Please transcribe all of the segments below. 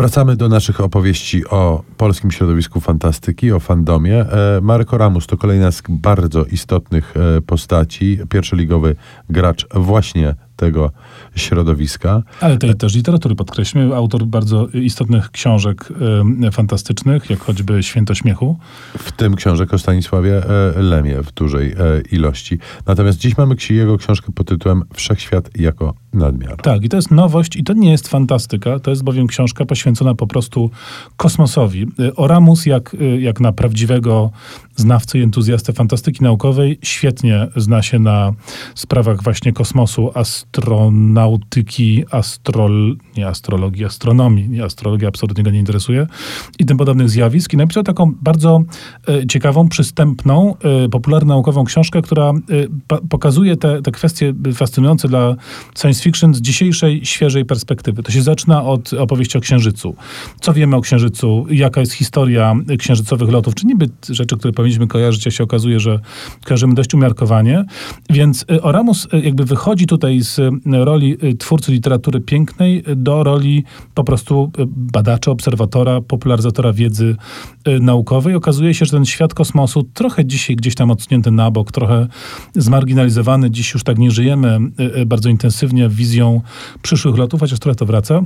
Wracamy do naszych opowieści o polskim środowisku fantastyki, o fandomie. E, Marco Ramus to kolejna z bardzo istotnych e, postaci, pierwszoligowy gracz właśnie tego środowiska. Ale tej też literatury podkreślmy, autor bardzo istotnych książek y, fantastycznych, jak choćby Święto Śmiechu. W tym książek o Stanisławie e, Lemie w dużej e, ilości. Natomiast dziś mamy jego książkę pod tytułem Wszechświat jako nadmiar. Tak, i to jest nowość i to nie jest fantastyka, to jest bowiem książka poświęcona po prostu kosmosowi. Oramus, jak, jak na prawdziwego znawcę i entuzjastę fantastyki naukowej, świetnie zna się na sprawach właśnie kosmosu, astronautyki, astrol, nie astrologii, astronomii, nie astrologia absolutnie go nie interesuje i tym podobnych zjawisk. I napisał taką bardzo e, ciekawą, przystępną, e, popularną naukową książkę, która e, pokazuje te, te kwestie fascynujące dla science fiction z dzisiejszej, świeżej perspektywy. To się zaczyna od opowieści o Księżycu. Co wiemy o Księżycu? Jaka jest historia księżycowych lotów? Czy niby rzeczy, które powinniśmy kojarzyć, a się okazuje, że kojarzymy dość umiarkowanie. Więc Oramus jakby wychodzi tutaj z roli twórcy literatury pięknej do roli po prostu badacza, obserwatora, popularyzatora wiedzy naukowej. Okazuje się, że ten świat kosmosu trochę dzisiaj gdzieś tam odsunięty na bok, trochę zmarginalizowany. Dziś już tak nie żyjemy bardzo intensywnie wizją przyszłych lotów, chociaż trochę to wraca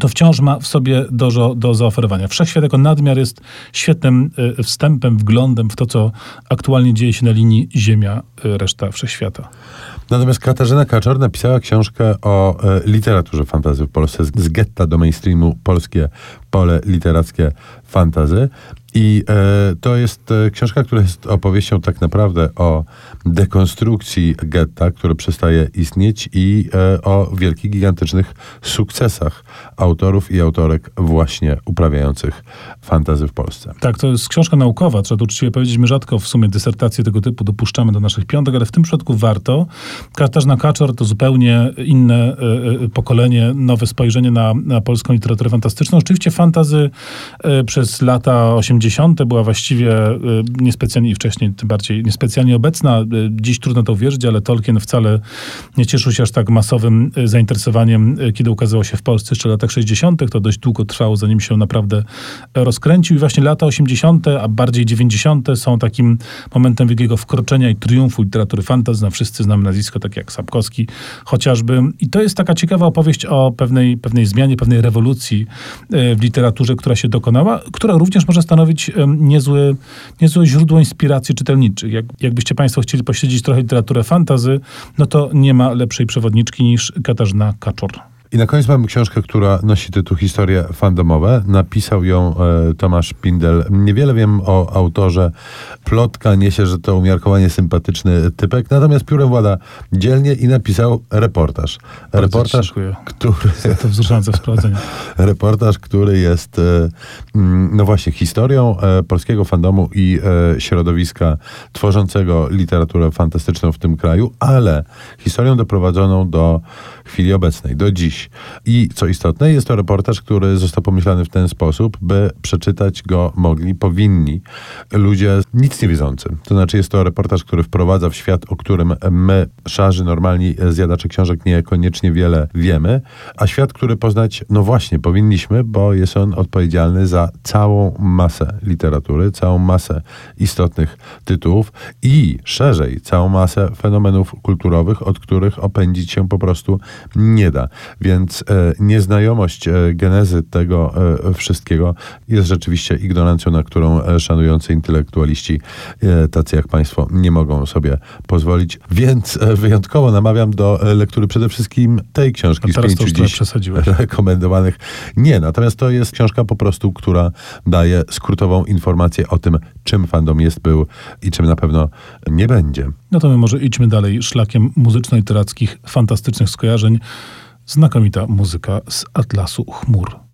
to wciąż ma w sobie dużo do zaoferowania. Wszechświat jako nadmiar jest świetnym wstępem, wglądem w to, co aktualnie dzieje się na linii Ziemia-reszta wszechświata. Natomiast Katarzyna Kaczor napisała książkę o e, literaturze fantazy w Polsce, z, z getta do mainstreamu polskie pole literackie fantazy. I e, to jest e, książka, która jest opowieścią tak naprawdę o dekonstrukcji getta, które przestaje istnieć i e, o wielkich, gigantycznych sukcesach autorów i autorek właśnie uprawiających fantazy w Polsce. Tak, to jest książka naukowa, trzeba to uczciwie powiedzieć. My rzadko w sumie dysertacje tego typu dopuszczamy do naszych piątek, ale w tym przypadku warto. Katarzyna Kaczor to zupełnie inne e, pokolenie, nowe spojrzenie na, na polską literaturę fantastyczną. Oczywiście fantazy e, przez lata 80. była właściwie e, niespecjalnie i wcześniej tym bardziej niespecjalnie obecna. E, dziś trudno to uwierzyć, ale Tolkien wcale nie cieszył się aż tak masowym e, zainteresowaniem, kiedy ukazało się w Polsce jeszcze w latach 60. To dość długo trwało, zanim się naprawdę rozkręcił. I właśnie lata 80., a bardziej 90. są takim momentem wielkiego wkroczenia i triumfu literatury fantasy. No, wszyscy znamy nazwisko, takie jak Sapkowski chociażby. I to jest taka ciekawa opowieść o pewnej, pewnej zmianie, pewnej rewolucji w literaturze, która się dokonała, która również może stanowić niezłe, niezłe źródło inspiracji czytelniczych. Jak, jakbyście Państwo chcieli pośledzić trochę literaturę fantazy, no to nie ma lepszej przewodniczki niż Katarzyna Kaczor. I na koniec mamy książkę, która nosi tytuł Historie fandomowe. Napisał ją e, Tomasz Pindel. Niewiele wiem o autorze. Plotka niesie, że to umiarkowanie sympatyczny typek, natomiast piórem włada dzielnie i napisał reportaż. Bardzo reportaż, dziękuję. który... Za to wzruszające wprowadzenie. reportaż, który jest e, mm, no właśnie historią e, polskiego fandomu i e, środowiska tworzącego literaturę fantastyczną w tym kraju, ale historią doprowadzoną do chwili obecnej, do dziś. I co istotne, jest to reportaż, który został pomyślany w ten sposób, by przeczytać go mogli, powinni ludzie nic nie wiedzący. To znaczy jest to reportaż, który wprowadza w świat, o którym my, szarzy, normalni zjadacze książek, niekoniecznie wiele wiemy, a świat, który poznać, no właśnie, powinniśmy, bo jest on odpowiedzialny za całą masę literatury, całą masę istotnych tytułów i szerzej, całą masę fenomenów kulturowych, od których opędzić się po prostu nie da. Więc e, nieznajomość e, genezy tego e, wszystkiego jest rzeczywiście ignorancją, na którą szanujący intelektualiści, tacy jak Państwo, nie mogą sobie pozwolić. Więc wyjątkowo namawiam do lektury przede wszystkim tej książki A z pięciu dziś przesadziłeś. rekomendowanych. Nie, natomiast to jest książka po prostu, która daje skrótową informację o tym, czym fandom jest, był i czym na pewno nie będzie. No to my może idźmy dalej szlakiem muzyczno-literackich, fantastycznych skojarzeń. Znakomita muzyka z Atlasu Chmur.